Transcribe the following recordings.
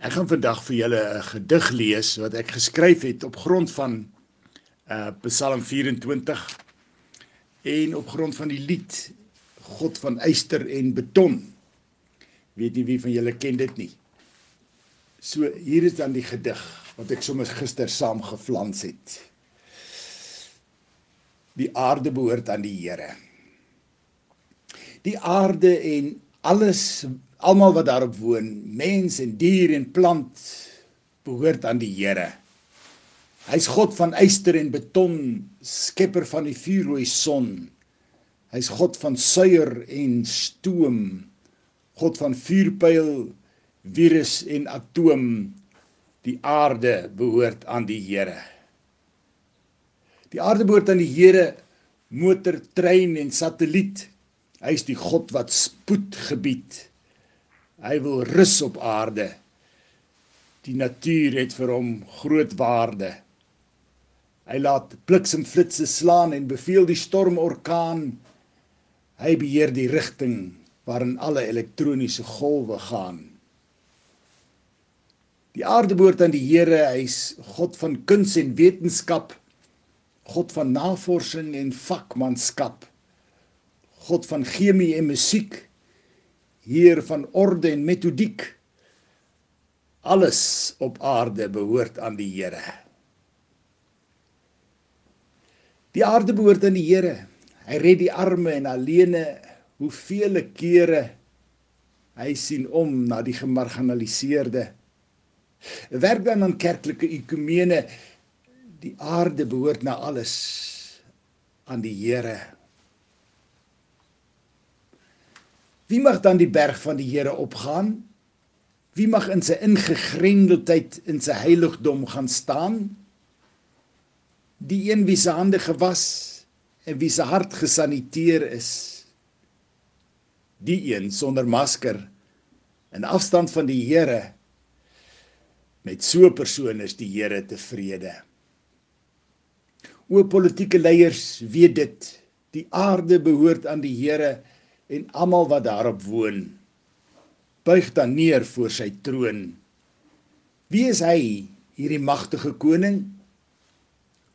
Ek gaan vandag vir julle 'n gedig lees wat ek geskryf het op grond van uh Psalm 24 en op grond van die lied God van yster en beton. Weet jy wie van julle ken dit nie? So hier is dan die gedig wat ek sommer gister saam geflans het. Die aarde behoort aan die Here. Die aarde en alles almal wat daarop woon, mens en dier en plant behoort aan die Here. Hy's God van yster en beton, skepper van die vuurrooi son. Hy's God van suiwer en stoom, God van vuurpyl, virus en atoom. Die aarde behoort aan die Here. Die aarde behoort aan die Here, motor, trein en satelliet. Hy's die God wat spoed gebied. Hy wil rus op aarde. Die natuur het vir hom groot waarde. Hy laat bliksemflitsse slaan en beveel die stormorkaan. Hy beheer die rigting waarin alle elektroniese golwe gaan. Die aarde behoort aan die Here, hy's God van kuns en wetenskap, God van navorsing en vakmanskap, God van chemie en musiek, Heer van orde en metodiek. Alles op aarde behoort aan die Here. Die aarde behoort aan die Here. Hy red die arme en allene hoeveel kere hy sien om na die gemarginaliseerde. Werk dan aan kerklike ekumene. Die aarde behoort na alles aan die Here. Wie mag dan die berg van die Here opgaan? Wie mag in sy ingegrendeldheid in sy heiligdom gaan staan? Die een wie se hande gewas en wie se hart gesaniteer is. Die een sonder masker in afstand van die Here. Met so 'n persoon is die Here tevrede. O politieke leiers, weet dit, die aarde behoort aan die Here en almal wat daarop woon buig dan neer voor sy troon. Wie is hy hierdie magtige koning?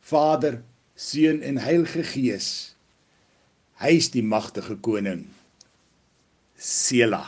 Vader seun en heilige gees. Hy is die magtige koning. Sela